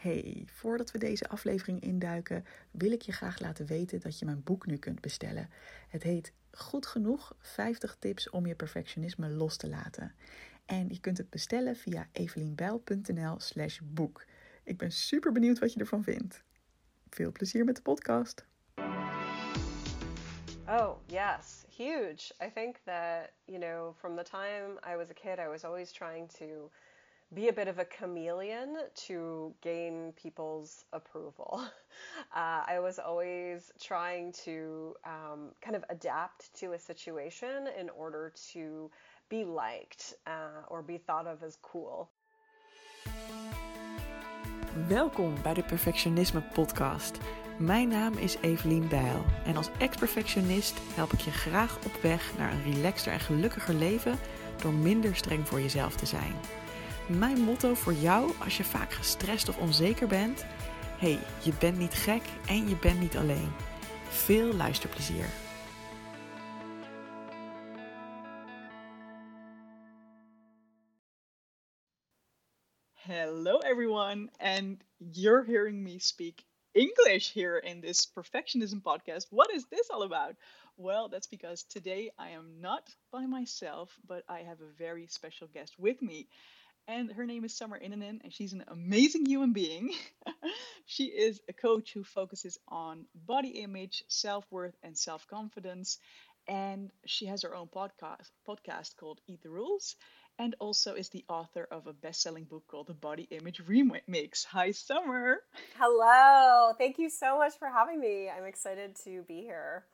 Hey, voordat we deze aflevering induiken, wil ik je graag laten weten dat je mijn boek nu kunt bestellen. Het heet Goed genoeg 50 tips om je perfectionisme los te laten. En je kunt het bestellen via evelienbijl.nl/slash boek. Ik ben super benieuwd wat je ervan vindt. Veel plezier met de podcast. Oh, yes, huge. I think that, you know, from the time I was a kid, I was always trying to be a bit of a chameleon to gain people's approval. Uh, I was always trying to um, kind of adapt to a situation in order to be liked uh, or be thought of as cool. Welkom bij de Perfectionisme Podcast. Mijn naam is Evelien Bijl en als ex-perfectionist help ik je graag op weg naar een relaxter en gelukkiger leven door minder streng voor jezelf te zijn. Mijn motto voor jou als je vaak gestrest of onzeker bent: hey, je bent niet gek en je bent niet alleen. Veel luisterplezier. Hello, everyone, and you're hearing me speak English here in this perfectionism podcast. What is this all about? Well, that's because today I am not by myself, but I have a very special guest with me. And her name is Summer Innanen, and she's an amazing human being. she is a coach who focuses on body image, self worth, and self confidence. And she has her own podcast podcast called Eat the Rules and also is the author of a best-selling book called The Body Image Remix. Hi, Summer. Hello. Thank you so much for having me. I'm excited to be here.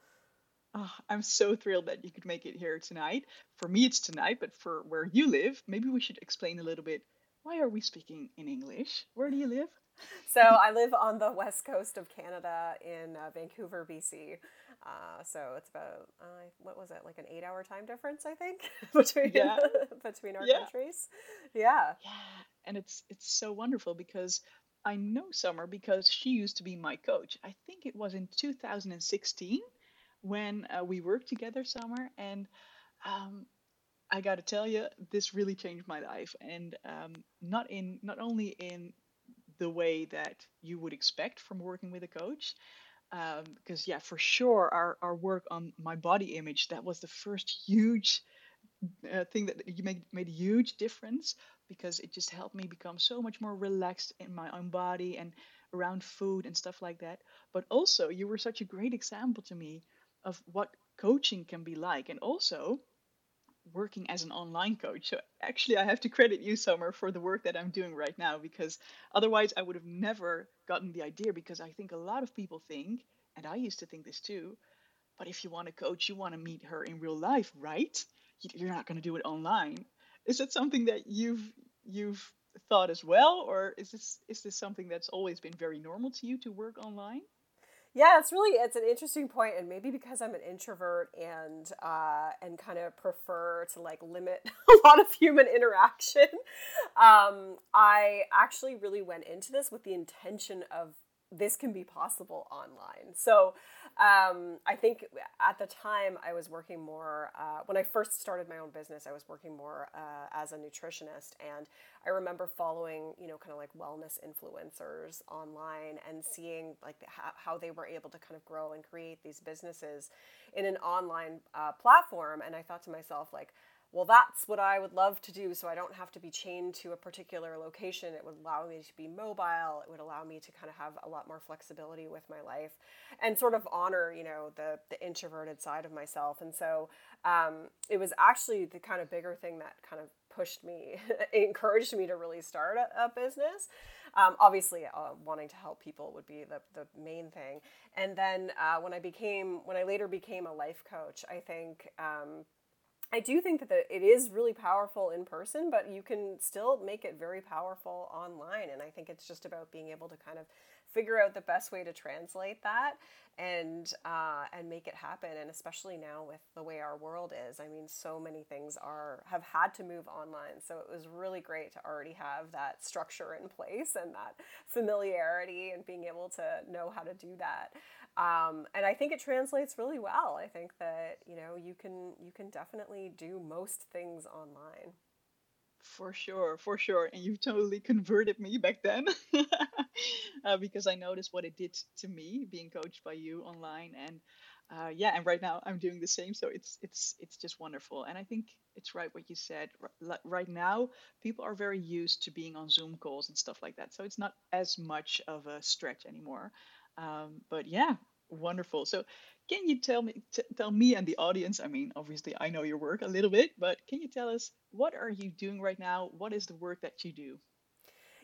Oh, I'm so thrilled that you could make it here tonight. For me, it's tonight, but for where you live, maybe we should explain a little bit. Why are we speaking in English? Where do you live? So I live on the west coast of Canada in uh, Vancouver, BC. Uh, so it's about uh, what was it like an eight-hour time difference, I think, between yeah. between our yeah. countries. Yeah, yeah, and it's it's so wonderful because I know Summer because she used to be my coach. I think it was in 2016 when uh, we worked together, Summer, and um, I got to tell you, this really changed my life, and um, not in not only in the way that you would expect from working with a coach, um, because yeah for sure our, our work on my body image that was the first huge uh, thing that you made made a huge difference because it just helped me become so much more relaxed in my own body and around food and stuff like that. But also you were such a great example to me of what coaching can be like and also working as an online coach. So actually, I have to credit you, Summer, for the work that I'm doing right now because otherwise, I would have never gotten the idea. Because I think a lot of people think, and I used to think this too, but if you want a coach, you want to meet her in real life, right? You're not going to do it online. Is that something that you've you've thought as well, or is this is this something that's always been very normal to you to work online? Yeah, it's really it's an interesting point, and maybe because I'm an introvert and uh, and kind of prefer to like limit a lot of human interaction, um, I actually really went into this with the intention of this can be possible online. So um, I think at the time I was working more, uh, when I first started my own business, I was working more uh, as a nutritionist. And I remember following, you know, kind of like wellness influencers online and seeing like how, how they were able to kind of grow and create these businesses in an online uh, platform. And I thought to myself, like, well, that's what I would love to do so I don't have to be chained to a particular location. It would allow me to be mobile. It would allow me to kind of have a lot more flexibility with my life and sort of honor, you know, the, the introverted side of myself. And so um, it was actually the kind of bigger thing that kind of pushed me, encouraged me to really start a, a business. Um, obviously, uh, wanting to help people would be the, the main thing. And then uh, when I became, when I later became a life coach, I think um, I do think that the, it is really powerful in person, but you can still make it very powerful online. And I think it's just about being able to kind of figure out the best way to translate that and uh, and make it happen. And especially now with the way our world is, I mean, so many things are have had to move online. So it was really great to already have that structure in place and that familiarity and being able to know how to do that. Um, and I think it translates really well. I think that you know you can you can definitely do most things online. For sure, for sure, and you totally converted me back then. uh, because I noticed what it did to me being coached by you online, and uh, yeah, and right now I'm doing the same. So it's it's it's just wonderful, and I think it's right what you said. Right now, people are very used to being on Zoom calls and stuff like that, so it's not as much of a stretch anymore. Um, but yeah, wonderful. So can you tell me t- tell me and the audience? I mean, obviously I know your work a little bit, but can you tell us what are you doing right now? What is the work that you do?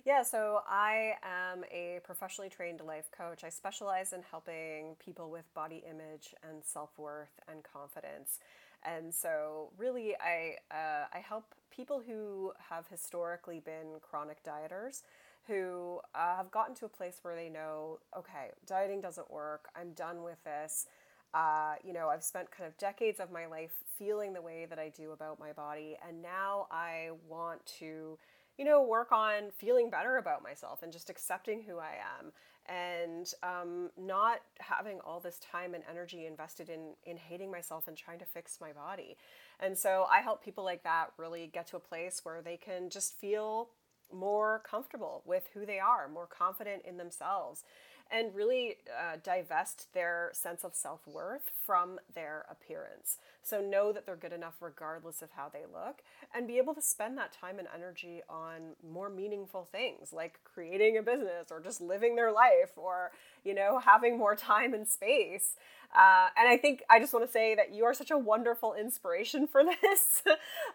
Yeah, so I am a professionally trained life coach. I specialize in helping people with body image and self worth and confidence. And so, really, I, uh, I help people who have historically been chronic dieters who uh, have gotten to a place where they know, okay, dieting doesn't work. I'm done with this. Uh, you know, I've spent kind of decades of my life feeling the way that I do about my body, and now I want to you know, work on feeling better about myself and just accepting who I am and um, not having all this time and energy invested in in hating myself and trying to fix my body. And so I help people like that really get to a place where they can just feel more comfortable with who they are, more confident in themselves, and really uh, divest their sense of self worth from their appearance. So know that they're good enough regardless of how they look and be able to spend that time and energy on more meaningful things like creating a business or just living their life or, you know, having more time and space. Uh, and I think I just want to say that you are such a wonderful inspiration for this.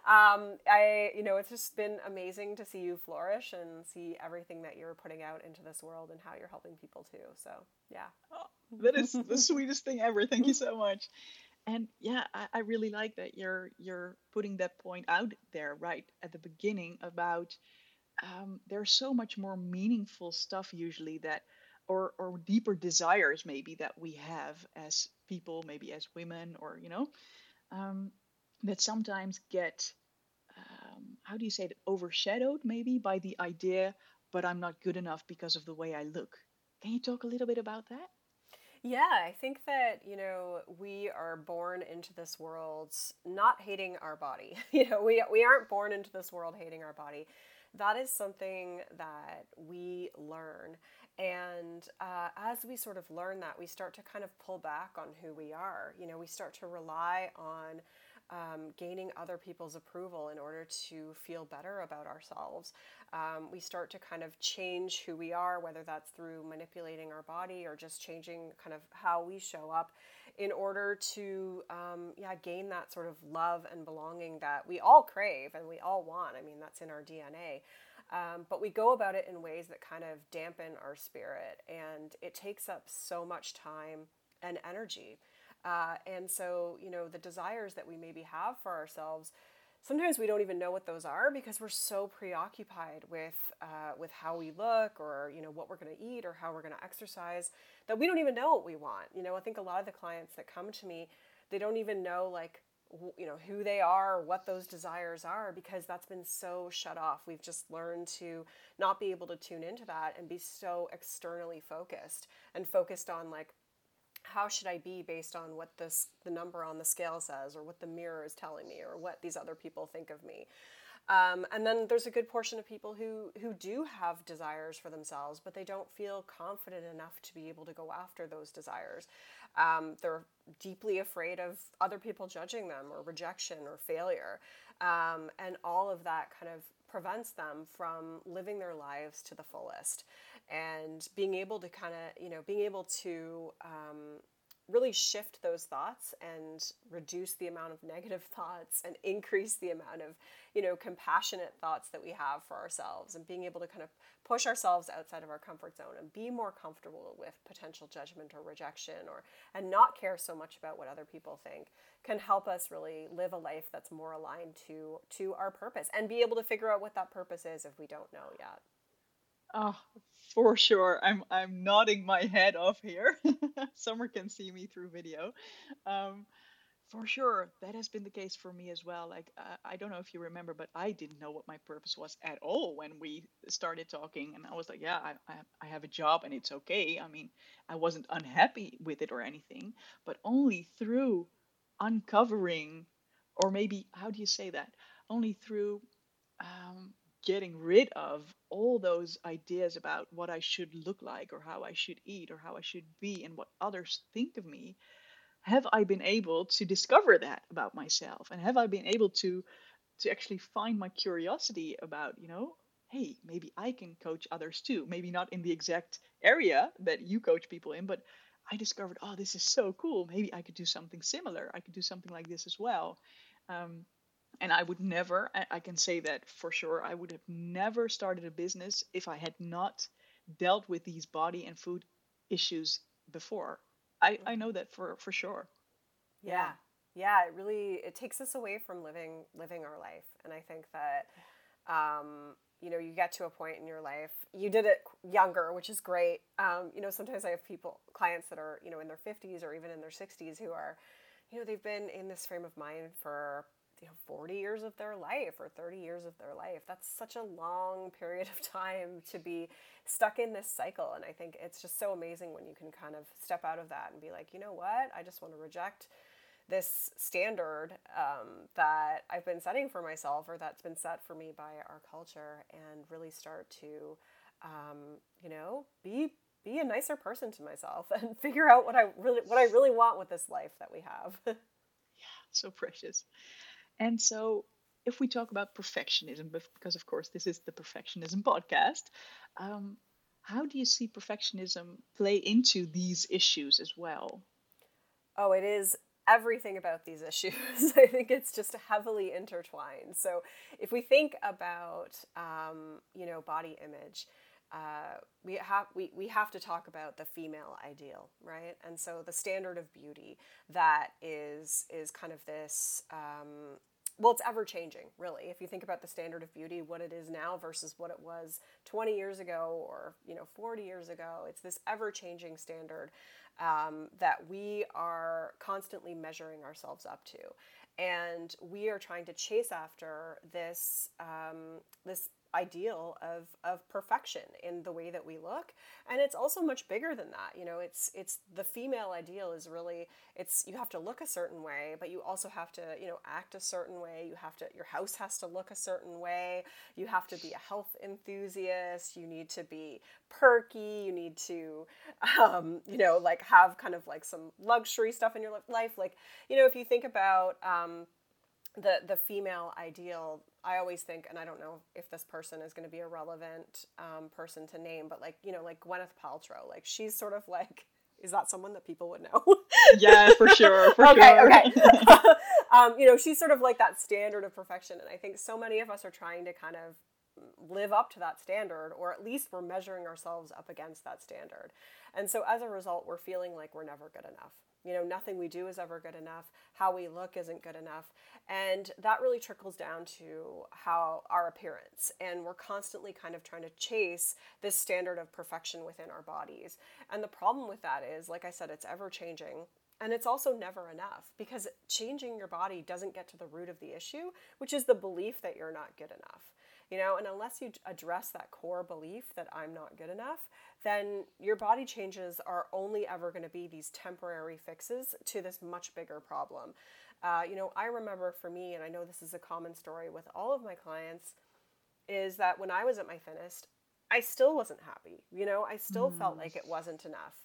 um, I, you know, it's just been amazing to see you flourish and see everything that you're putting out into this world and how you're helping people too. So, yeah. Oh, that is the sweetest thing ever. Thank you so much and yeah I, I really like that you're you're putting that point out there right at the beginning about um, there's so much more meaningful stuff usually that or or deeper desires maybe that we have as people maybe as women or you know um, that sometimes get um, how do you say it overshadowed maybe by the idea but i'm not good enough because of the way i look can you talk a little bit about that yeah, I think that, you know, we are born into this world not hating our body. You know, we, we aren't born into this world hating our body. That is something that we learn. And uh, as we sort of learn that, we start to kind of pull back on who we are. You know, we start to rely on um, gaining other people's approval in order to feel better about ourselves. Um, we start to kind of change who we are, whether that's through manipulating our body or just changing kind of how we show up in order to um, yeah gain that sort of love and belonging that we all crave and we all want. I mean, that's in our DNA. Um, but we go about it in ways that kind of dampen our spirit, and it takes up so much time and energy. Uh, and so, you know, the desires that we maybe have for ourselves, sometimes we don't even know what those are because we're so preoccupied with uh, with how we look or you know what we're going to eat or how we're going to exercise that we don't even know what we want. You know, I think a lot of the clients that come to me, they don't even know like you know who they are what those desires are because that's been so shut off we've just learned to not be able to tune into that and be so externally focused and focused on like how should I be based on what this the number on the scale says or what the mirror is telling me or what these other people think of me. Um, and then there's a good portion of people who who do have desires for themselves, but they don't feel confident enough to be able to go after those desires. Um, they're deeply afraid of other people judging them or rejection or failure, um, and all of that kind of prevents them from living their lives to the fullest. And being able to kind of you know being able to um, really shift those thoughts and reduce the amount of negative thoughts and increase the amount of you know compassionate thoughts that we have for ourselves and being able to kind of push ourselves outside of our comfort zone and be more comfortable with potential judgment or rejection or and not care so much about what other people think can help us really live a life that's more aligned to to our purpose and be able to figure out what that purpose is if we don't know yet Oh, for sure. I'm I'm nodding my head off here. Summer can see me through video. Um, for sure, that has been the case for me as well. Like uh, I don't know if you remember, but I didn't know what my purpose was at all when we started talking, and I was like, yeah, I I, I have a job and it's okay. I mean, I wasn't unhappy with it or anything, but only through uncovering, or maybe how do you say that? Only through um, getting rid of all those ideas about what I should look like or how I should eat or how I should be and what others think of me, have I been able to discover that about myself? And have I been able to to actually find my curiosity about, you know, hey, maybe I can coach others too. Maybe not in the exact area that you coach people in, but I discovered, oh, this is so cool. Maybe I could do something similar. I could do something like this as well. Um, and I would never, I, can say that for sure, I would have never started a business if I had not dealt with these body and food issues before. I, I know that for, for sure. Yeah. Yeah, it really it takes us away from living living our life. And I think that um, you know, you get to a point in your life. You did it younger, which is great. Um, you know, sometimes I have people, clients that are, you know, in their 50s or even in their 60s who are, you know, they've been in this frame of mind for, you know, 40 years of their life or 30 years of their life. That's such a long period of time to be stuck in this cycle. And I think it's just so amazing when you can kind of step out of that and be like, you know what? I just want to reject this standard um, that I've been setting for myself or that's been set for me by our culture and really start to, um, you know, be be a nicer person to myself and figure out what I really what I really want with this life that we have. yeah, so precious. And so if we talk about perfectionism, because of course this is the perfectionism podcast, um, how do you see perfectionism play into these issues as well? Oh, it is everything about these issues. I think it's just heavily intertwined. So if we think about, um, you know, body image, uh, we have we, we have to talk about the female ideal, right? And so the standard of beauty that is is kind of this. Um, well, it's ever changing, really. If you think about the standard of beauty, what it is now versus what it was 20 years ago or you know 40 years ago, it's this ever changing standard um, that we are constantly measuring ourselves up to. And we are trying to chase after this, um, this ideal of, of perfection in the way that we look. And it's also much bigger than that you know it's it's the female ideal is really it's you have to look a certain way but you also have to you know act a certain way. You have to your house has to look a certain way. You have to be a health enthusiast. You need to be perky. You need to um, you know like have kind of like some luxury stuff in your life. Like you know if you think about um, the the female ideal i always think and i don't know if this person is going to be a relevant um, person to name but like you know like gwyneth paltrow like she's sort of like is that someone that people would know? Yeah for sure for okay sure. okay. Um, you know she's sort of like that standard of perfection and i think so many of us are trying to kind of live up to that standard or at least we're measuring ourselves up against that standard. And so as a result we're feeling like we're never good enough you know, nothing we do is ever good enough. How we look isn't good enough. And that really trickles down to how our appearance. And we're constantly kind of trying to chase this standard of perfection within our bodies. And the problem with that is, like I said, it's ever changing. And it's also never enough because changing your body doesn't get to the root of the issue, which is the belief that you're not good enough you know and unless you address that core belief that i'm not good enough then your body changes are only ever going to be these temporary fixes to this much bigger problem. Uh, you know i remember for me and i know this is a common story with all of my clients is that when i was at my thinnest i still wasn't happy you know? I still mm. felt like it wasn't enough.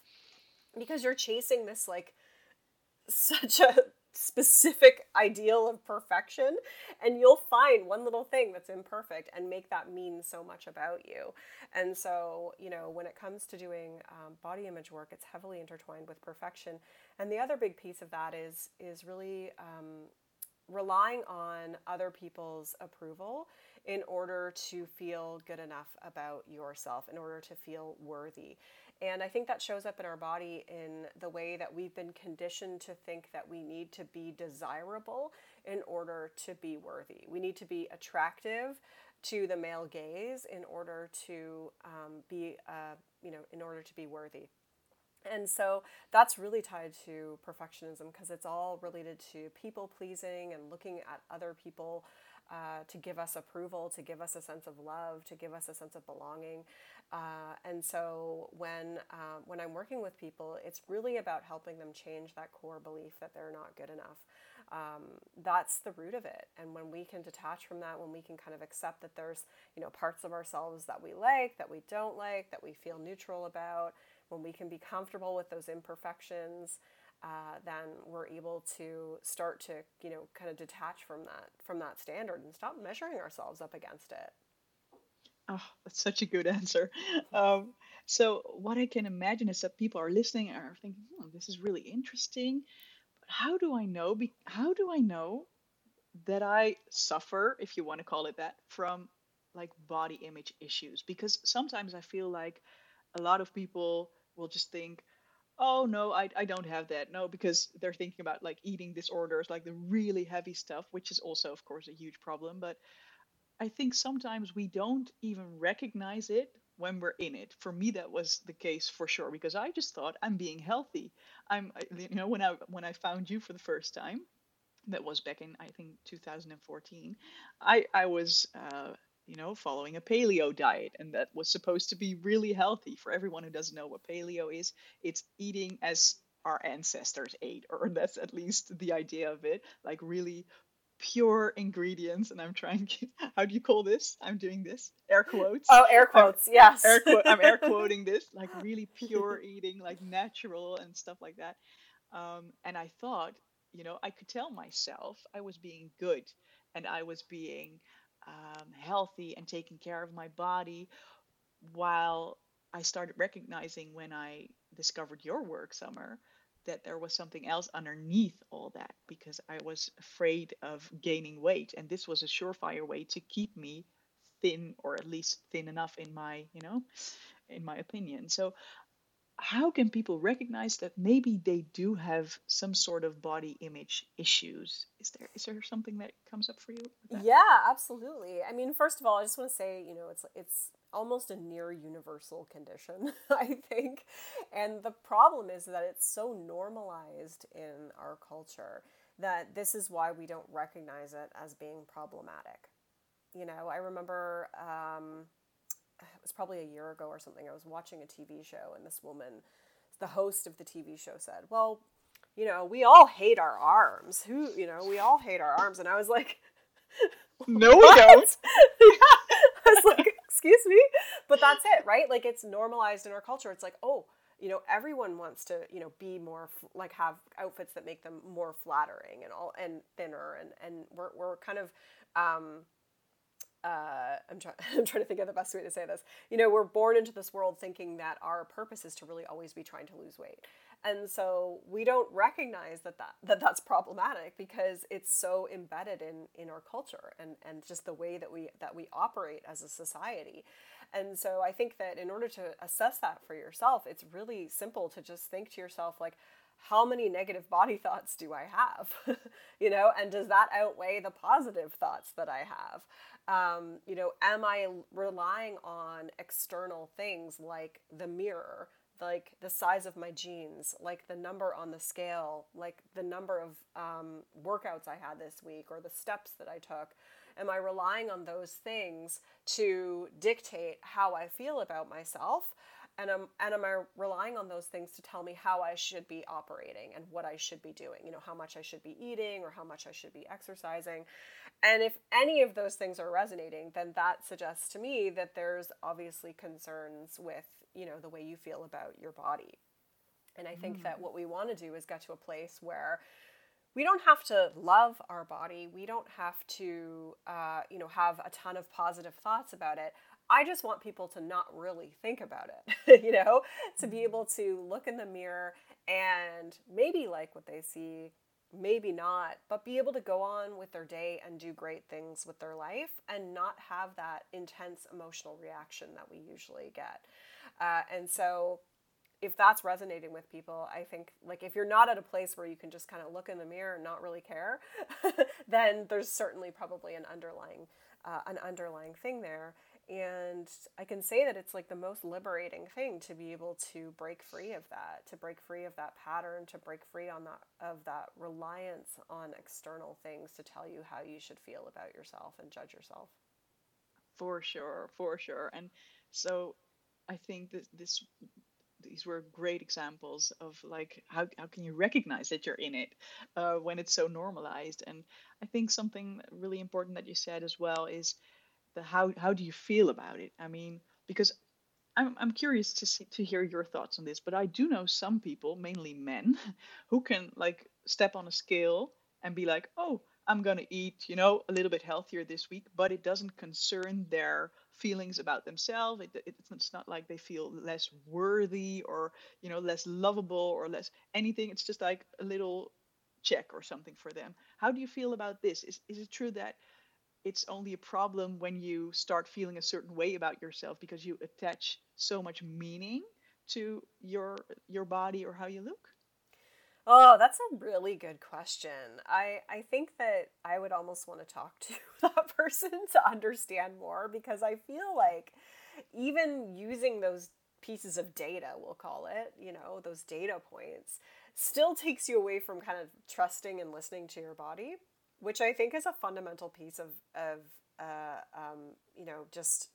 Because you're chasing this like such a specific ideal of perfection and you'll find one little thing that's imperfect and make that mean so much about you. And so you know when it comes to doing um, body image work it's heavily intertwined with perfection. And the other big piece of that is is really um, relying on other people's approval in order to feel good enough about yourself in order to feel worthy and I think that shows up in our body in the way that we've been conditioned to think that we need to be desirable in order to be worthy. We need to be attractive to the male gaze in order to um, be, uh, you know, in order to be worthy. And so that's really tied to perfectionism because it's all related to people pleasing and looking at other people uh, to give us approval, to give us a sense of love, to give us a sense of belonging. Uh, and so when uh, when I'm working with people, it's really about helping them change that core belief that they're not good enough. um, that's the root of it. And when we can detach from that, when we can kind of accept that there's, you know, parts of ourselves that we like, that we don't like, that we feel neutral about, when we can be comfortable with those imperfections, uh, then we're able to start to, you know, kind of detach from that from that standard and stop measuring ourselves up against it. Oh, that's such a good answer. Um, so, what I can imagine is that people are listening and are thinking, hmm, "This is really interesting." but how do I know? Be- how do I know that I suffer, if you want to call it that, from like body image issues? Because sometimes I feel like a lot of people will just think, oh no, I, I don't have that. No, because they're thinking about like eating disorders, like the really heavy stuff, which is also, of course, a huge problem. But I think sometimes we don't even recognize it when we're in it. For me, that was the case for sure because I just thought I'm being healthy. I'm, you know, when I when I found you for the first time, that was back in I think 2014. I I was. Uh, you know, following a paleo diet, and that was supposed to be really healthy. For everyone who doesn't know what paleo is, it's eating as our ancestors ate, or that's at least the idea of it, like really pure ingredients and i'm trying how do you call this? I'm doing this? Air quotes? Oh air quotes I'm, yes. air quote i'm air quoting this like really pure eating like natural and stuff like that. Um, and i thought you know i could tell myself i was being good and i was being um, healthy and taking care of my body while i started recognizing when i discovered your work summer that there was something else underneath all that because I was afraid of gaining weight. And this was a surefire way to keep me thin or at least thin enough in my, you know, in my opinion. So how can people recognize that maybe they do have some sort of body image issues is there is there something that comes up for you yeah absolutely i mean first of all i just want to say you know it's it's almost a near universal condition, I think. And the problem is that it's so normalized in our culture that this is why we don't recognize it as being problematic. You know, I remember um, was probably a year ago or something, I was watching a TV show, and this woman, the host of the TV show, said, Well, you know, we all hate our arms. Who, you know, we all hate our arms. And I was like, No, we don't. I was like, excuse me but that's it right like it's normalized in our culture it's like oh you know everyone wants to you know be more like have outfits that make them more flattering and all and thinner and and we're, we're kind of um uh, I'm, trying. I'm trying to think of the best way to say this. You know, we're born into this world thinking that our purpose is to really always be trying to lose weight and so we don't recognize that, that, that that's problematic because it's so embedded in, in our culture and, and just the way that we that we operate as a society and so i think that in order to assess that for yourself it's really simple to just think to yourself like how many negative body thoughts do i have you know and does that outweigh the positive thoughts that i have um, you know am i relying on external things like the mirror like the size of my jeans, like the number on the scale, like the number of um, workouts I had this week or the steps that I took? Am I relying on those things to dictate how I feel about myself? And am, and am I relying on those things to tell me how I should be operating and what I should be doing? You know, how much I should be eating or how much I should be exercising. And if any of those things are resonating, then that suggests to me that there's obviously concerns with you know the way you feel about your body and i think mm. that what we want to do is get to a place where we don't have to love our body we don't have to uh, you know have a ton of positive thoughts about it i just want people to not really think about it you know to be able mm-hmm. to look in the mirror and maybe like what they see maybe not, but be able to go on with their day and do great things with their life and not have that intense emotional reaction that we usually get. Uh, and so if that's resonating with people, I think like if you're not at a place where you can just kind of look in the mirror and not really care, then there's certainly probably an underlying uh, an underlying thing there. And I can say that it's like the most liberating thing to be able to break free of that, to break free of that pattern, to break free on that of that reliance on external things to tell you how you should feel about yourself and judge yourself. For sure, for sure. And so I think that this these were great examples of like how, how can you recognize that you're in it uh, when it's so normalized and i think something really important that you said as well is the how how do you feel about it i mean because I'm, I'm curious to see, to hear your thoughts on this but i do know some people mainly men who can like step on a scale and be like oh i'm going to eat you know a little bit healthier this week but it doesn't concern their feelings about themselves. It, it, it's not like they feel less worthy or you know less lovable or less anything. It's just like a little check or something for them. How do you feel about this? Is is it true that it's only a problem when you start feeling a certain way about yourself because you attach so much meaning to your your body or how you look? Oh, that's a really good question. I I think that I would almost want to talk to that person to understand more because I feel like even using those pieces of data, we'll call it, you know, those data points, still takes you away from kind of trusting and listening to your body, which I think is a fundamental piece of of uh, um, you know just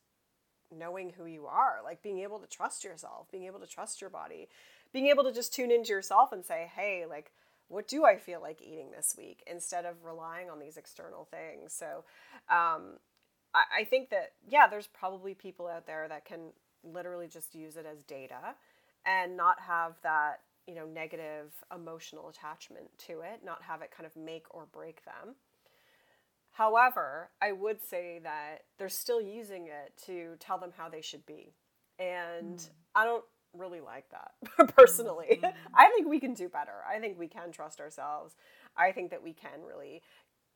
knowing who you are, like being able to trust yourself, being able to trust your body being able to just tune into yourself and say, hey, like, what do I feel like eating this week instead of relying on these external things? So um, I, I think that, yeah, there's probably people out there that can literally just use it as data and not have that, you know, negative emotional attachment to it, not have it kind of make or break them. However, I would say that they're still using it to tell them how they should be. And mm. I don't really like that personally. Mm-hmm. I think we can do better. I think we can trust ourselves. I think that we can really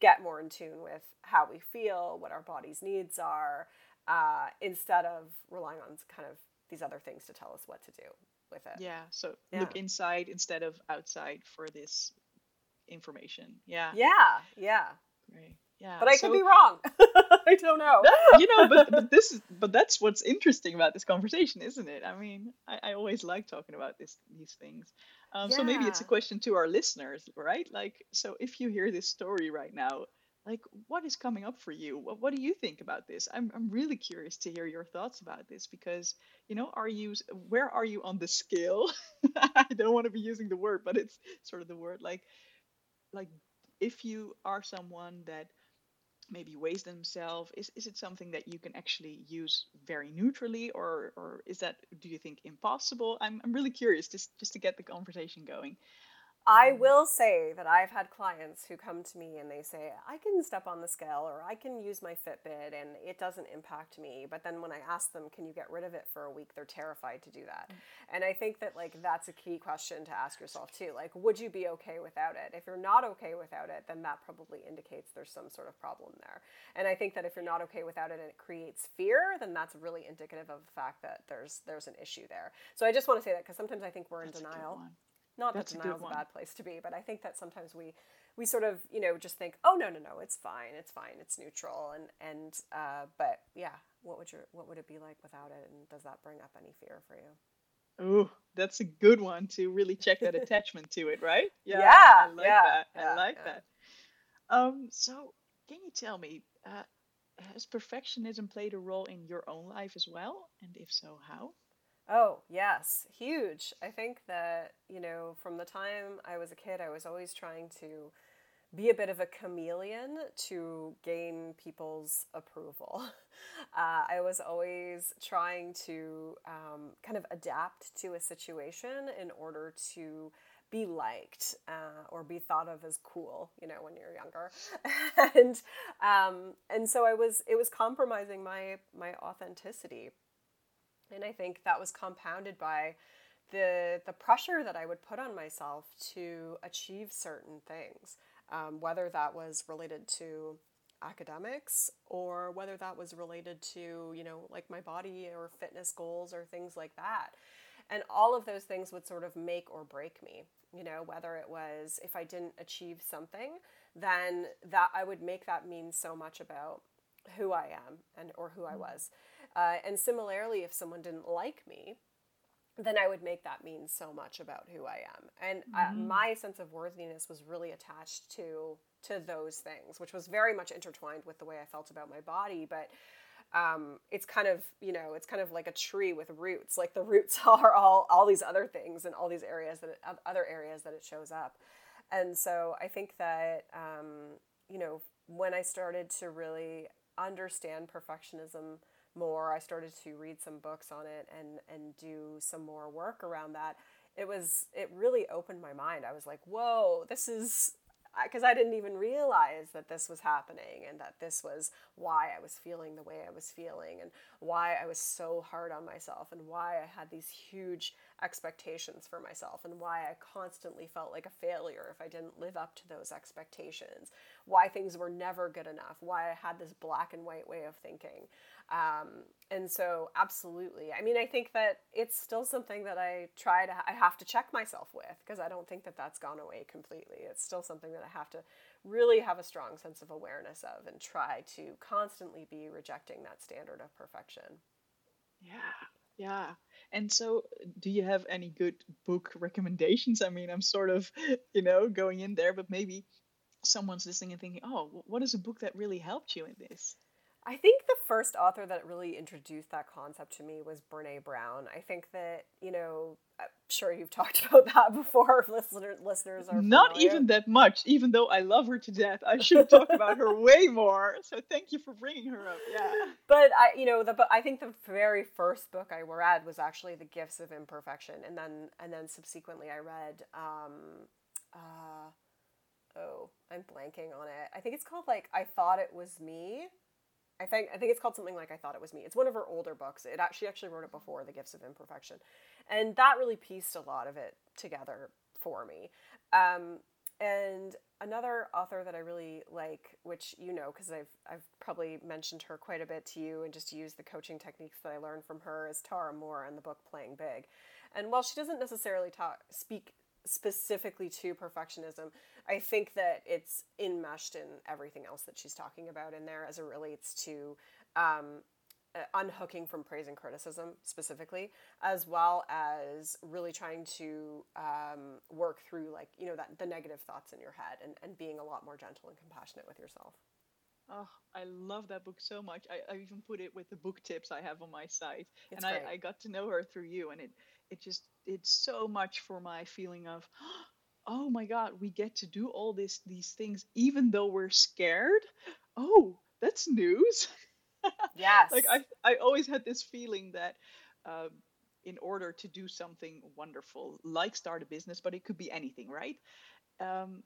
get more in tune with how we feel, what our body's needs are, uh, instead of relying on kind of these other things to tell us what to do with it. Yeah. So yeah. look inside instead of outside for this information. Yeah. Yeah. Yeah. Great. Yeah. But I so, could be wrong. I don't know. you know, but, but this is but that's what's interesting about this conversation, isn't it? I mean, I, I always like talking about this these things. Um, yeah. So maybe it's a question to our listeners, right? Like, so if you hear this story right now, like, what is coming up for you? What, what do you think about this? I'm I'm really curious to hear your thoughts about this because you know, are you where are you on the scale? I don't want to be using the word, but it's sort of the word like like if you are someone that maybe weighs themselves? Is, is it something that you can actually use very neutrally or, or is that, do you think, impossible? I'm, I'm really curious just, just to get the conversation going. I will say that I've had clients who come to me and they say, I can step on the scale or I can use my Fitbit and it doesn't impact me. But then when I ask them, can you get rid of it for a week, they're terrified to do that. Mm-hmm. And I think that like that's a key question to ask yourself too. Like, would you be okay without it? If you're not okay without it, then that probably indicates there's some sort of problem there. And I think that if you're not okay without it and it creates fear, then that's really indicative of the fact that there's there's an issue there. So I just want to say that because sometimes I think we're in that's denial not That's that denial's a, a bad place to be, but I think that sometimes we we sort of you know just think, oh no no no, it's fine, it's fine, it's neutral, and and uh, but yeah, what would your what would it be like without it, and does that bring up any fear for you? Oh, that's a good one to really check that attachment to it, right? Yeah, yeah, I like yeah, that. Yeah, I like that. Um, so can you tell me, uh, has perfectionism played a role in your own life as well, and if so, how? Oh, yes, huge. I think that, you know, from the time I was a kid, I was always trying to be a bit of a chameleon to gain people's approval. Uh, I was always trying to um, kind of adapt to a situation in order to be liked uh, or be thought of as cool, you know, when you're younger, and um, and so I was it was compromising my my authenticity and I think that was compounded by the the pressure that I would put on myself to achieve certain things, um, whether that was related to academics or whether that was related to you know like my body or fitness goals or things like that and all of those things would sort of make or break me you know whether it was if i didn't achieve something then that i would make that mean so much about who i am and or who i mm. was uh, and similarly, if someone didn't like me, then I would make that mean so much about who I am. And uh, mm-hmm. my sense of worthiness was really attached to to those things, which was very much intertwined with the way I felt about my body. But um, it's kind of you know it's kind of like a tree with roots like the roots are all all these other things and all these areas that it, other areas that it shows up and so i think that um, you know when i started to really understand perfectionism more. I started to read some books on it and and do some more work around that. It was it really opened my mind. I was like whoa this is because I didn't even realize that this was happening and that this was why I was feeling the way I was feeling and why I was so hard on myself and why I had these huge expectations for myself and why I constantly felt like a failure if I didn't live up to those expectations, why things were never good enough, why I had this black and white way of thinking. Um, and so, absolutely. I mean, I think that it's still something that I try to, I have to check myself with because I don't think that that's gone away completely. It's still something that I have to really have a strong sense of awareness of and try to constantly be rejecting that standard of perfection. Yeah. Yeah. And so, do you have any good book recommendations? I mean, I'm sort of, you know, going in there, but maybe someone's listening and thinking, oh, what is a book that really helped you in this? I think the first author that really introduced that concept to me was Brene Brown. I think that, you know, I'm sure you've talked about that before. Listener, listeners are not familiar. even that much, even though I love her to death. I should talk about her way more. So thank you for bringing her up. Yeah. But I, you know, the I think the very first book I read was actually The Gifts of Imperfection, and then and then subsequently I read, um, uh, oh, I'm blanking on it. I think it's called like I Thought It Was Me I think I think it's called something like I thought it was me. It's one of her older books. It actually actually wrote it before The Gifts of Imperfection, and that really pieced a lot of it together for me. Um, and another author that I really like, which you know because I've I've probably mentioned her quite a bit to you, and just used the coaching techniques that I learned from her, is Tara Mohr in the book Playing Big. And while she doesn't necessarily talk speak specifically to perfectionism, I think that it's enmeshed in everything else that she's talking about in there as it relates to um, uh, unhooking from praise and criticism specifically, as well as really trying to um, work through like you know that the negative thoughts in your head and, and being a lot more gentle and compassionate with yourself. Oh, I love that book so much. I, I even put it with the book tips I have on my site, it's and I, I got to know her through you, and it it just it's so much for my feeling of oh my god we get to do all this these things even though we're scared? Oh that's news. Yes. Like i i always had this feeling that um, in order to do something wonderful like start a business but it could be anything right? Um,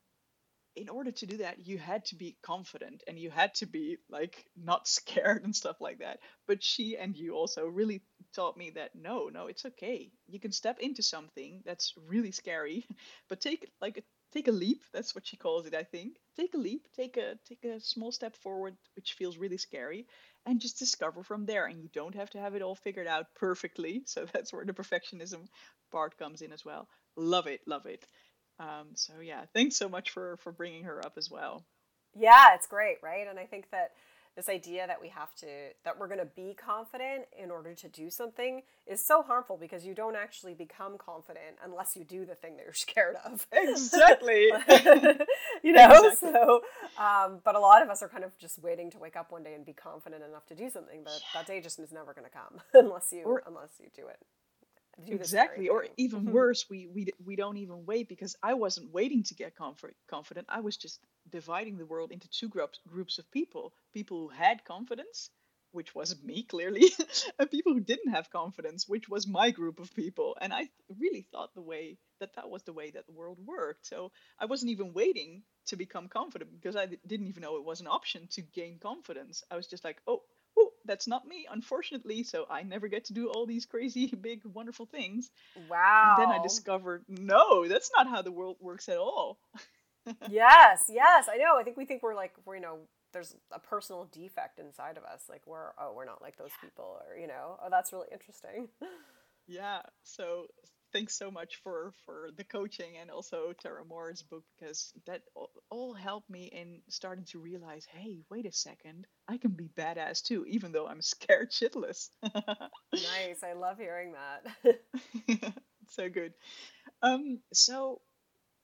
in order to do that you had to be confident and you had to be like not scared and stuff like that. But she and you also really taught me that no no it's okay. You can step into something that's really scary but take like a, take a leap that's what she calls it i think. Take a leap take a take a small step forward which feels really scary and just discover from there. And you don't have to have it all figured out perfectly so that's where the perfectionism part comes in as well. Love it love it. Um, so yeah, thanks so much for for bringing her up as well. Yeah, it's great, right? And I think that this idea that we have to that we're going to be confident in order to do something is so harmful because you don't actually become confident unless you do the thing that you're scared of. Exactly. You know exactly. so um, but a lot of us are kind of just waiting to wake up one day and be confident enough to do something but yeah. that day just is never going to come unless you or, unless you do it. Exactly or even worse we, we we don't even wait because i wasn't waiting to get comfort, confident. I was just dividing the world into two groups groups of people people who had confidence which was me clearly and people who didn't have confidence which was my group of people and i really thought the way that that was the way that the world worked so i wasn't even waiting to become confident because I didn't even know it was an option to gain confidence i was just like oh oh, that's not me, unfortunately. So I never get to do all these crazy, big, wonderful things. Wow. And then I discovered, no, that's not how the world works at all. yes, yes, I know. I think we think we're like, we're, you know, there's a personal defect inside of us. Like we're, oh, we're not like those yeah. people, or, you know, oh, that's really interesting. yeah. So thanks so much for for the coaching and also Tara Mohr's book because that all helped me in starting to realize, hey, wait a second, I can be badass too, even though I'm scared shitless. nice, I love hearing that. so good. Um, so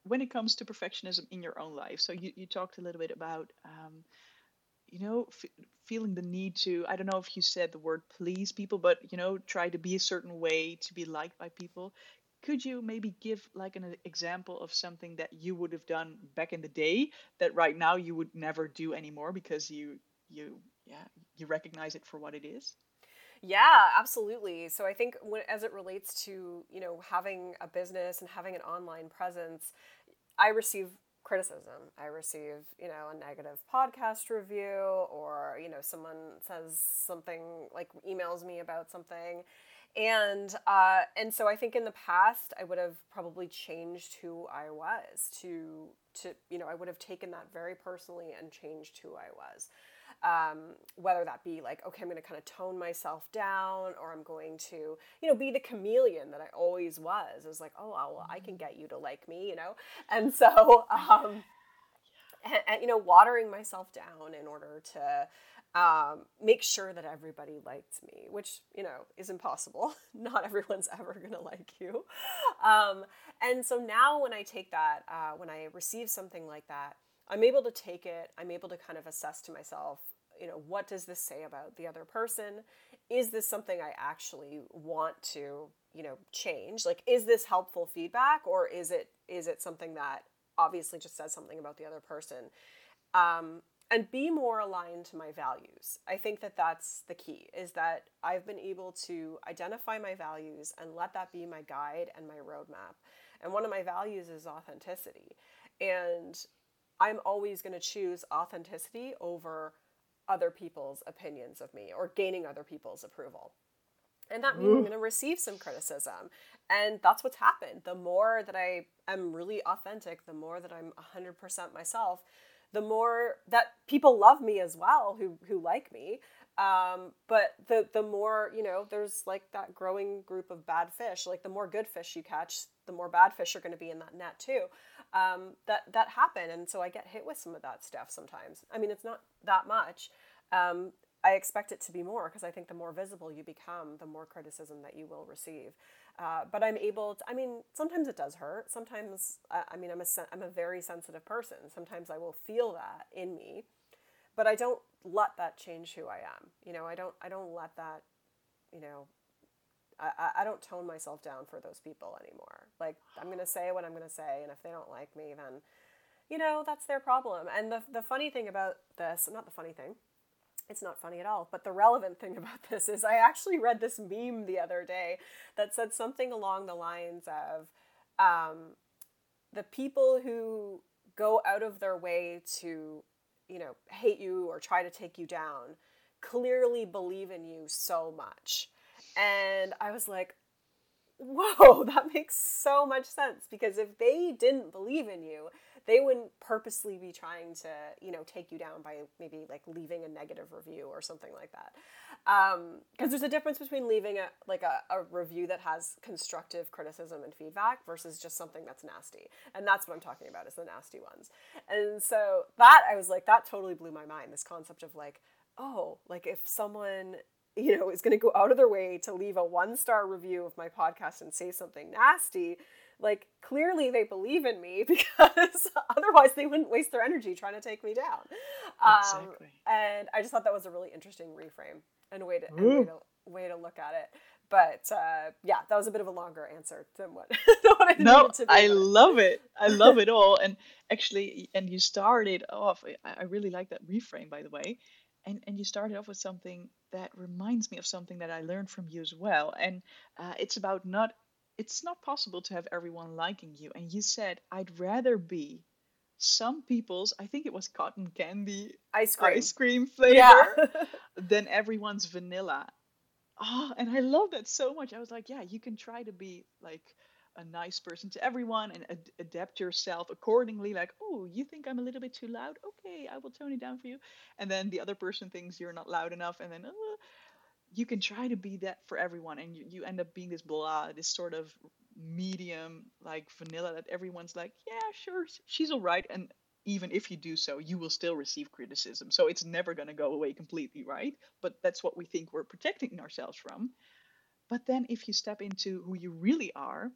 when it comes to perfectionism in your own life, so you, you talked a little bit about um, you know, f- feeling the need to, I don't know if you said the word please people, but, you know, try to be a certain way to be liked by people. Could you maybe give like an example of something that you would have done back in the day that right now you would never do anymore because you, you, yeah, you recognize it for what it is? Yeah, absolutely. So I think when, as it relates to, you know, having a business and having an online presence, I receive criticism. I receive, you know, a negative podcast review or, you know, someone says something like emails me about something. And uh, and so I think in the past I would have probably changed who I was to to you know I would have taken that very personally and changed who I was um, whether that be like okay i'm going to kind of tone myself down or i'm going to you know be the chameleon that i always was. It was like oh well i can get you to like me you know? And so um, and, and, you know watering myself down in order to um, make sure that everybody liked me, which you know is impossible. Not everyone's ever gonna like you. Um, and so now, when I take that, uh, when I receive something like that, I'm able to take it, I'm able to kind of assess to myself, you know, what does this say about the other person? Is this something I actually want to, you know, change? Like is this helpful feedback or is it is it something that obviously just says something about the other person? Um, and be more aligned to my values. I think that that's the key is that I've been able to identify my values and let that be my guide and my roadmap. And one of my values is authenticity. And I'm always going to choose authenticity over other people's opinions of me or gaining other people's approval. And that means I'm going to receive some criticism. And that's what's happened. The more that I am really authentic, the more that I'm 100% myself, the more that people love me as well who, who like me. Um, but the, the more, you know, there's like that growing group of bad fish. Like the more good fish you catch, the more bad fish are going to be in that net too um, that that happen, and so I get hit with some of that stuff sometimes. I mean, it's not that much. Um, I expect it to be more because I think the more visible you become, the more criticism that you will receive. Uh, but I'm able to, I mean, sometimes it does hurt. Sometimes, I, I mean, I'm a, I'm a very sensitive person. Sometimes I will feel that in me, but I don't let that change who I am. You know, I don't, I don't let that, you know, I, I don't tone myself down for those people anymore. Like I'm gonna say what I'm gonna say, and if they don't like me, then you know that's their problem. And the the funny thing about this, not the funny thing, it's not funny at all. But the relevant thing about this is I actually read this meme the other day that said something along the lines of um, the people who go out of their way to, you know, hate you or try to take you down clearly believe in you so much and I was like, whoa, that makes so much sense because if they didn't believe in you, they wouldn't purposely be trying to, you know, take you down by maybe like leaving a negative review or something like that. Because um, there's a difference between leaving a like a, a review that has constructive criticism and feedback versus just something that's nasty. And that's what I'm talking about is the nasty ones. And so that I was like, that totally blew my mind. This concept of like, oh, like if someone you know, is going to go out of their way to leave a one star review of my podcast and say something nasty, like clearly they believe in me because otherwise they wouldn't waste their energy trying to take me down. Exactly. Um, and I just thought that was a really interesting reframe and a way to, and way to, way to look at it. But uh, yeah, that was a bit of a longer answer than what, than what I no, I love it. I love it all. And actually, and you started off. I really like that reframe, by the way and and you started off with something that reminds me of something that I learned from you as well, and uh, it's about not. It's not possible to have everyone liking you, and you said I'd rather be some people's. I think it was cotton candy ice cream, ice cream flavor yeah. than everyone's vanilla. Oh, and I love that so much. I was like, yeah, you can try to be like a nice person to everyone and ad- adapt yourself accordingly like oh you think i'm a little bit too loud? Okay i will tone it down for you. And then the other person thinks you're not loud enough and then uh, you can try to be that for everyone and you, you end up being this blah this sort of medium like vanilla that everyone's like yeah sure she's all right and even if you do so you will still receive criticism. So it's never going to go away completely right? But that's what we think we're protecting ourselves from. But then if you step into who you really are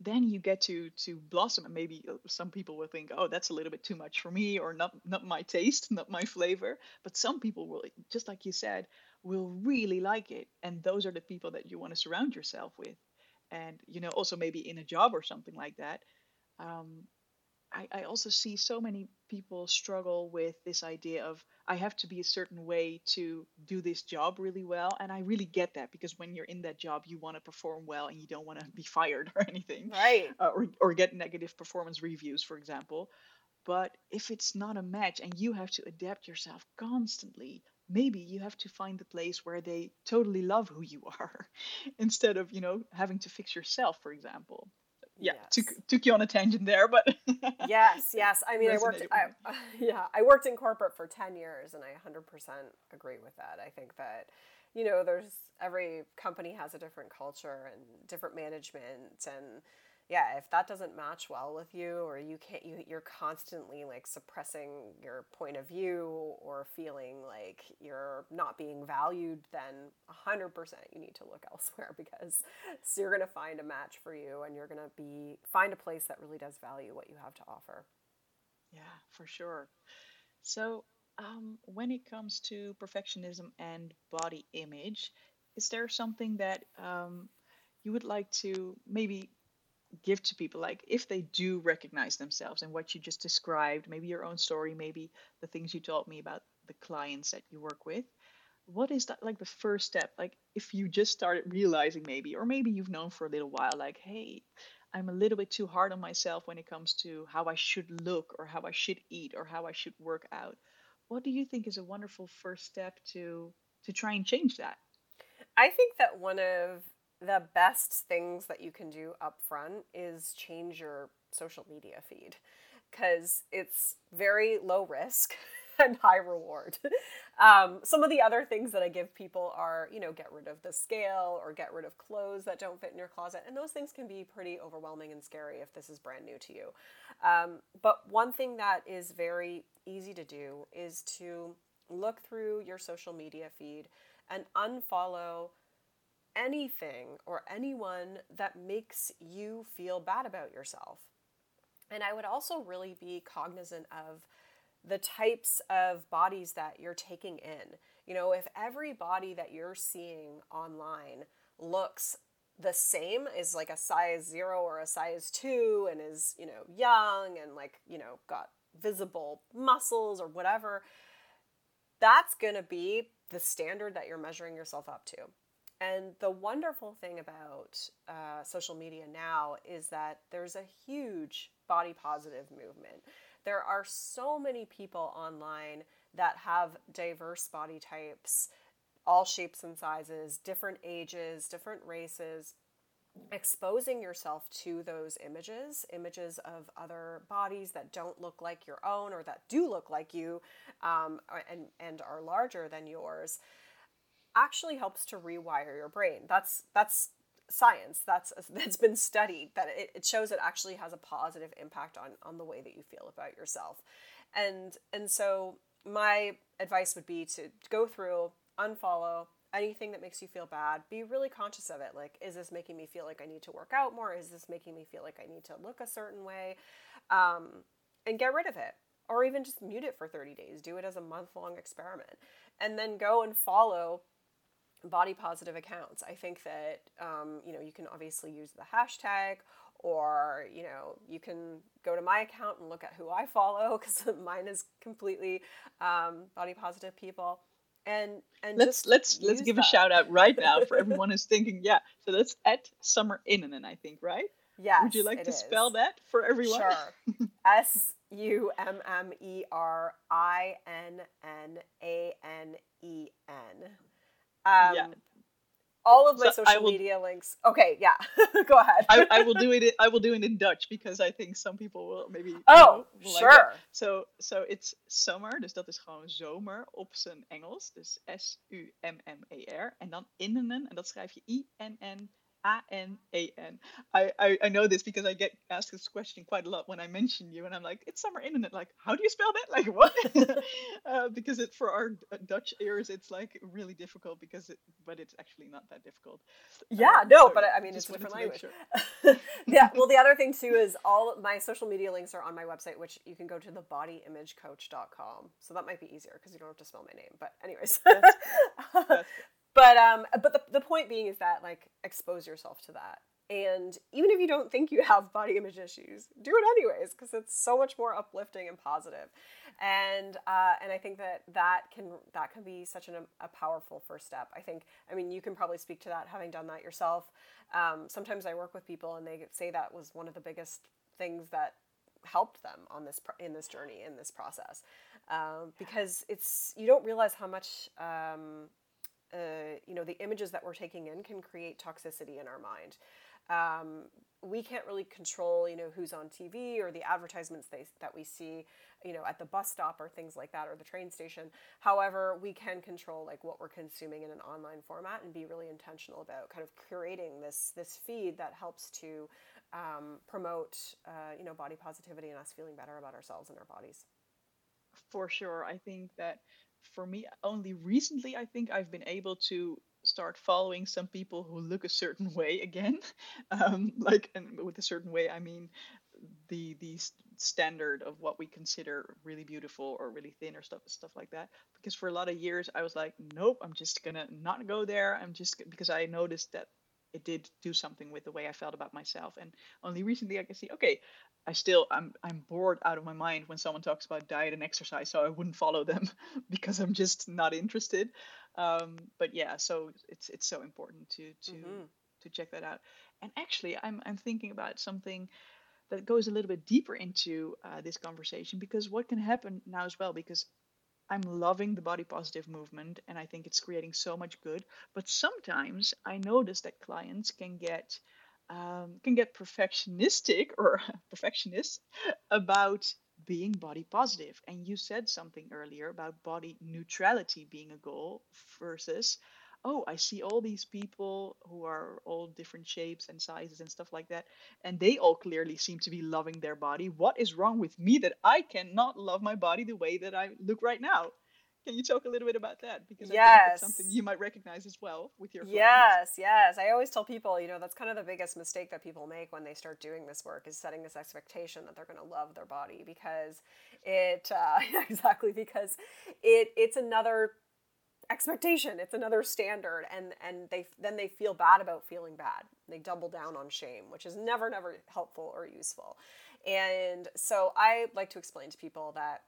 then you get to to blossom and maybe uh, some people will think oh that's a little bit too much for me or not not my taste not my flavor. But some people will just like you said will really like it and those are the people that you want to surround yourself with. And you know also maybe in a job or something like that um, I, I also see so many people struggle with this idea of I have to be a certain way to do this job really well. And I really get that because when you're in that job, you want to perform well and you don't want to be fired or anything. Right. Uh, or, or get negative performance reviews, for example. But if it's not a match and you have to adapt yourself constantly, maybe you have to find the place where they totally love who you are instead of, you know, having to fix yourself, for example yeah yes. took took you on a tangent there but yes yes. I mean i worked I, uh, yeah i worked in corporate for 10 years and i 100% agree with that. I think that you know there's every company has a different culture and different management and yeah, if that doesn't match well with you or you can't you you're constantly like suppressing your point of view or feeling like you're not being valued, then 100% you need to look elsewhere because so you're going to find a match for you and you're going to be find a place that really does value what you have to offer. Yeah, for sure. So, um, when it comes to perfectionism and body image, is there something that um, you would like to maybe give to people like if they do recognize themselves and what you just described maybe your own story maybe the things you told me about the clients that you work with what is that like the first step? Like if you just started realizing maybe or maybe you've known for a little while like hey i'm a little bit too hard on myself when it comes to how i should look or how i should eat or how i should work out what do you think is a wonderful first step to to try and change that? I think that one of the best things that you can do up front is change your social media feed because it's very low risk and high reward. Um, some of the other things that I give people are, you know, get rid of the scale or get rid of clothes that don't fit in your closet. And those things can be pretty overwhelming and scary if this is brand new to you. Um, but one thing that is very easy to do is to look through your social media feed and unfollow anything or anyone that makes you feel bad about yourself. And I would also really be cognizant of the types of bodies that you're taking in. You know, if every body that you're seeing online looks the same, is like a size zero or a size two, and is, you know, young and like, you know, got visible muscles or whatever, that's gonna be the standard that you're measuring yourself up to. And the wonderful thing about uh, social media now is that there's a huge body positive movement. There are so many people online that have diverse body types, all shapes and sizes, different ages, different races. Exposing yourself to those images, images of other bodies that don't look like your own or that do look like you um, and, and are larger than yours actually helps to rewire your brain. That's that's science. That's that's been studied that it, it shows it actually has a positive impact on on the way that you feel about yourself. And and so my advice would be to go through, unfollow anything that makes you feel bad. Be really conscious of it. Like, is this making me feel like I need to work out more? Is this making me feel like I need to look a certain way? Um, and get rid of it or even just mute it for 30 days. Do it as a month long experiment. And then go and follow body positive accounts. I think that um, you know you can obviously use the hashtag, or you know you can go to my account and look at who I follow because mine is completely um, body positive people. And and let's let's let's give that. a shout out right now for everyone who's thinking, yeah. So that's at Summer Innanen, I think, right? Yes. Would you like to is. spell that for everyone? Sure. S U M M E R I N N A N E N. Um, yeah. All of my so social will, media links. Okay, yeah. Go ahead. I, I, will do it. I will do it in Dutch because I think some people will maybe. Oh, know, sure. Like so, so it's summer, dus dat is gewoon zomer op zijn Engels. Dus S U M M E R en dan innen en dat schrijf je I N N A N A N. I, I I know this because I get asked this question quite a lot when I mention you, and I'm like, it's Summer Internet. Like, how do you spell that? Like, what? uh, because it for our Dutch ears, it's like really difficult because it, but it's actually not that difficult. Yeah, um, no, so but I mean, it's a different language. Sure. yeah. Well, the other thing too is all my social media links are on my website, which you can go to thebodyimagecoach.com. So that might be easier because you don't have to spell my name. But anyways. That's, that's but um but the, the point being is that like expose yourself to that. And even if you don't think you have body image issues do it anyways because it's so much more uplifting and positive. And uh, and i think that that can that can be such an, a powerful first step. I think i mean you can probably speak to that having done that yourself. Um, sometimes i work with people and they say that was one of the biggest things that helped them on this in this journey in this process. Um, because it's you don't realize how much um, uh, you know the images that we're taking in can create toxicity in our mind. Um, we can't really control you know who's on tv or the advertisements they, that we see you know at the bus stop or things like that or the train station. However we can control like what we're consuming in an online format and be really intentional about kind of curating this this feed that helps to um, promote uh, you know body positivity and us feeling better about ourselves and our bodies. For sure. I think that for me, only recently I think I've been able to start following some people who look a certain way again. Um, like, and with a certain way, I mean the the standard of what we consider really beautiful or really thin or stuff stuff like that. Because for a lot of years, I was like, nope, I'm just gonna not go there. I'm just because I noticed that it did do something with the way I felt about myself. And only recently I can see, okay, I still I'm I'm bored out of my mind when someone talks about diet and exercise, so I wouldn't follow them because I'm just not interested. Um, but yeah, so it's it's so important to to mm-hmm. to check that out. And actually, I'm I'm thinking about something that goes a little bit deeper into uh, this conversation because what can happen now as well because I'm loving the body positive movement and I think it's creating so much good. But sometimes I notice that clients can get um, can get perfectionistic or perfectionist about being body positive. And you said something earlier about body neutrality being a goal versus, oh, I see all these people who are all different shapes and sizes and stuff like that, and they all clearly seem to be loving their body. What is wrong with me that I cannot love my body the way that I look right now? Can you talk a little bit about that? Because yes. I think it's something you might recognize as well with your clients. Yes, yes. I always tell people, you know, that's kind of the biggest mistake that people make when they start doing this work is setting this expectation that they're going to love their body because it uh, exactly because it it's another expectation it's another standard and and they then they feel bad about feeling bad they double down on shame which is never never helpful or useful and so i like to explain to people that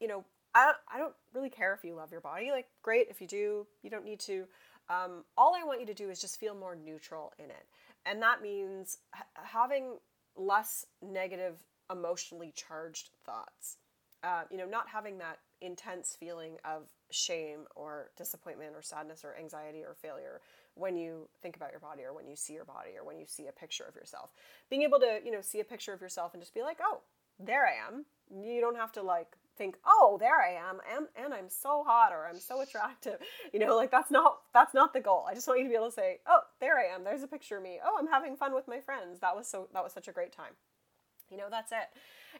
you know I don't, I don't really care if you love your body. Like, great if you do. You don't need to. Um, all I want you to do is just feel more neutral in it, and that means having less negative, emotionally charged thoughts. Uh, you know, not having that intense feeling of shame or disappointment or sadness or anxiety or failure when you think about your body or when you see your body or when you see a picture of yourself. Being able to, you know, see a picture of yourself and just be like, oh, there I am. You don't have to like think, oh, there I am, and, and I'm so hot or I'm so attractive. You know, like that's not that's not the goal. I just want you to be able to say, oh, there I am. There's a picture of me. Oh, I'm having fun with my friends. That was so that was such a great time. You know, that's it.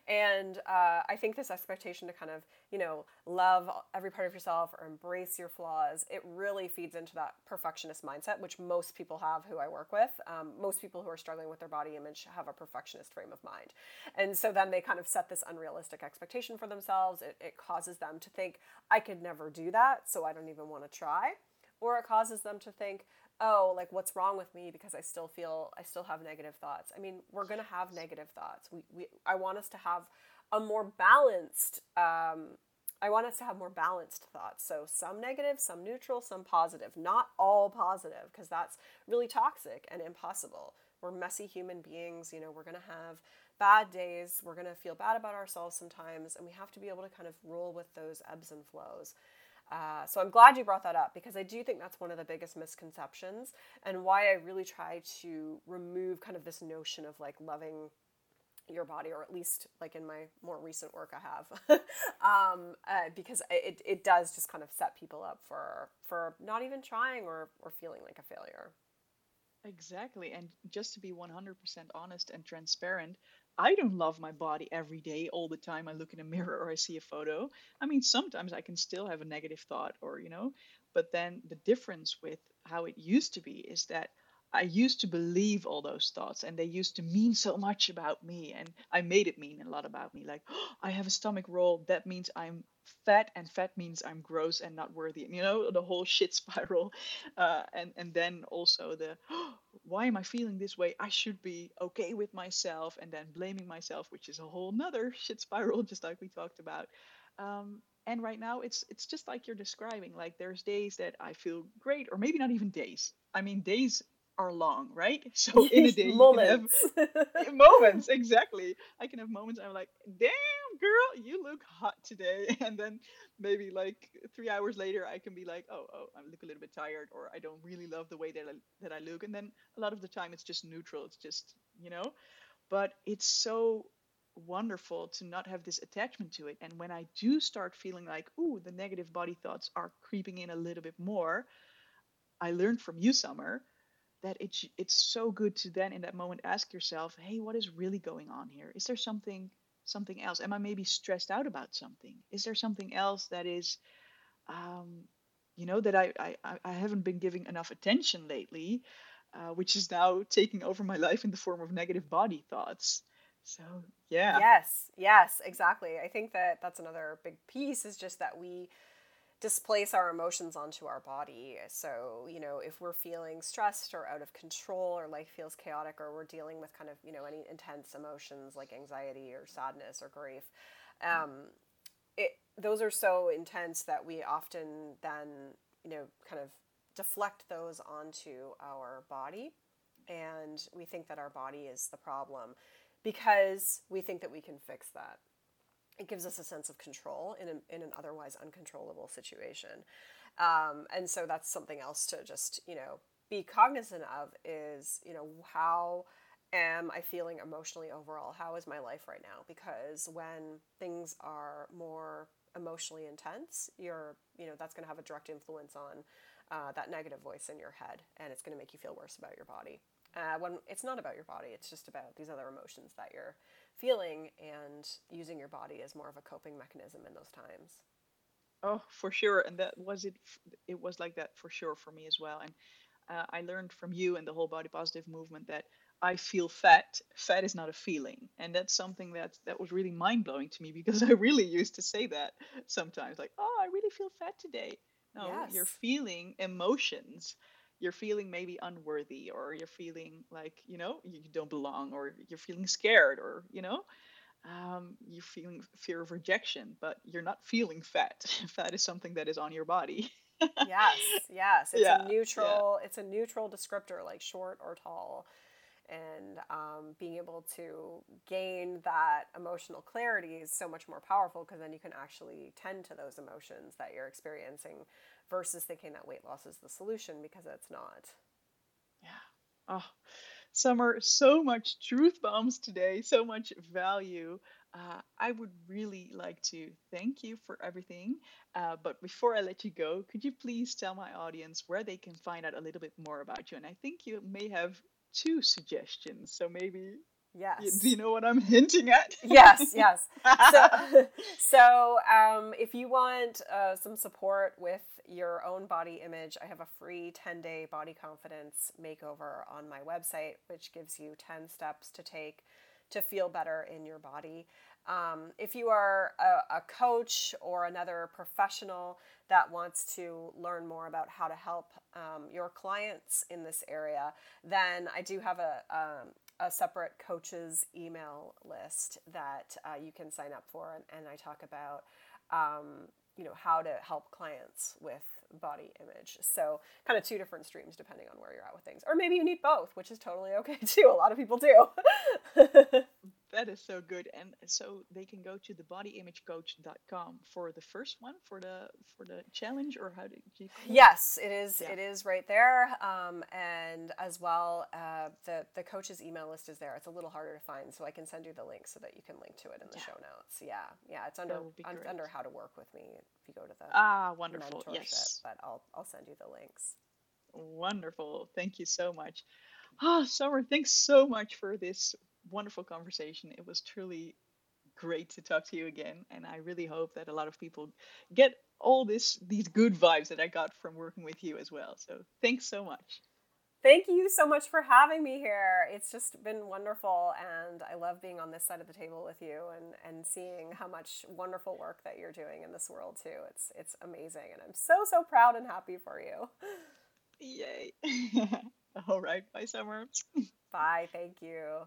And uh, I think this expectation to kind of, you know, love every part of yourself or embrace your flaws, it really feeds into that perfectionist mindset, which most people have who I work with. Um, most people who are struggling with their body image have a perfectionist frame of mind. And so then they kind of set this unrealistic expectation for themselves. It, it causes them to think, I could never do that, so I don't even want to try. Or it causes them to think, oh, like what's wrong with me because I still feel I still have negative thoughts. I mean, we're gonna have negative thoughts. We, we I want us to have a more balanced. Um, I want us to have more balanced thoughts. So some negative, some neutral, some positive. Not all positive because that's really toxic and impossible. We're messy human beings. You know, we're gonna have bad days. We're gonna feel bad about ourselves sometimes, and we have to be able to kind of roll with those ebbs and flows. Uh, so I'm glad you brought that up because I do think that's one of the biggest misconceptions and why I really try to remove kind of this notion of like loving your body or at least like in my more recent work I have um, uh, because it, it does just kind of set people up for for not even trying or, or feeling like a failure. Exactly. And just to be 100% honest and transparent, I don't love my body every day, all the time. I look in a mirror or I see a photo. I mean, sometimes I can still have a negative thought or, you know, but then the difference with how it used to be is that I used to believe all those thoughts and they used to mean so much about me. And I made it mean a lot about me. Like, oh, I have a stomach roll. That means I'm fat, and fat means I'm gross and not worthy. And, you know, the whole shit spiral. Uh, and, and then also the, oh, why am I feeling this way? I should be okay with myself. And then blaming myself, which is a whole nother shit spiral, just like we talked about. Um, and right now it's it's just like you're describing like there's days that i feel great or maybe not even days i mean days are long, right? So in a day, moments. have moments. Exactly. I can have moments. I'm like, damn, girl, you look hot today, and then maybe like three hours later, I can be like, oh, oh, I look a little bit tired, or I don't really love the way that I, that I look, and then a lot of the time it's just neutral. It's just you know, but it's so wonderful to not have this attachment to it. And when I do start feeling like, ooh, the negative body thoughts are creeping in a little bit more, I learned from you, Summer, that it's it's so good to then in that moment ask yourself hey what is really going on here? Is there something something else? Am i maybe stressed out about something? Is there something else that is um, you know that I, I i haven't been giving enough attention lately uh, which is now taking over my life in the form of negative body thoughts? So yeah. Yes yes exactly. I think that that's another big piece is just that we displace our emotions onto our body. So, you know, if we're feeling stressed or out of control or life feels chaotic or we're dealing with kind of, you know, any intense emotions like anxiety or sadness or grief, um, it, those are so intense that we often then, you know, kind of deflect those onto our body. And we think that our body is the problem because we think that we can fix that it gives us a sense of control in, a, in an otherwise uncontrollable situation. Um, and so that's something else to just, you know, be cognizant of is, you know, how am I feeling emotionally overall? How is my life right now? Because when things are more emotionally intense, you're, you know, that's going to have a direct influence on uh, that negative voice in your head and it's going to make you feel worse about your body. Uh, when it's not about your body, it's just about these other emotions that you're feeling and using your body as more of a coping mechanism in those times. Oh, for sure, and that was it. It was like that for sure for me as well. And uh, I learned from you and the whole body positive movement that I feel fat. Fat is not a feeling, and that's something that that was really mind blowing to me because I really used to say that sometimes, like, "Oh, I really feel fat today." No, yes. you're feeling emotions you're feeling maybe unworthy or you're feeling like you know you don't belong or you're feeling scared or you know um, you're feeling fear of rejection but you're not feeling fat. Fat is something that is on your body. Yes yes. It's yeah, a neutral yeah. it's a neutral descriptor like short or tall. And um, being able to gain that emotional clarity is so much more powerful because then you can actually tend to those emotions that you're experiencing versus thinking that weight loss is the solution because it's not. Yeah. Oh, Summer, so much truth bombs today, so much value. Uh, I would really like to thank you for everything. Uh, but before I let you go, could you please tell my audience where they can find out a little bit more about you? And I think you may have two suggestions. So maybe Yes. Do you know what I'm hinting at? yes, yes. So, so um, if you want uh, some support with your own body image, I have a free 10 day body confidence makeover on my website, which gives you 10 steps to take to feel better in your body. Um, if you are a, a, coach or another professional that wants to learn more about how to help um, your clients in this area, then I do have a, um, a separate coaches email list that uh, you can sign up for, and, and I talk about um, you know how to help clients with body image. So kind of two different streams depending on where you're at with things, or maybe you need both, which is totally okay too. A lot of people do. that is so good and so they can go to thebodyimagecoach.com for the first one for the for the challenge or how did you yes it is yeah. it is right there um, and as well uh, the the coach's email list is there. It's a little harder to find so i can send you the link so that you can link to it in the yeah. show notes. Yeah yeah it's under under how to work with me if you go to the ah wonderful. yes. but i'll i'll send you the links. Wonderful. Thank you so much. Ah, Summer, thanks so much for this wonderful conversation. It was truly great to talk to you again, and I really hope that a lot of people get all this these good vibes that I got from working with you as well. So thanks so much. Thank you so much for having me here. It's just been wonderful, and I love being on this side of the table with you and, and seeing how much wonderful work that you're doing in this world too. It's it's amazing, and I'm so so proud and happy for you. Yay! All right, bye, Summer. Bye. Thank you.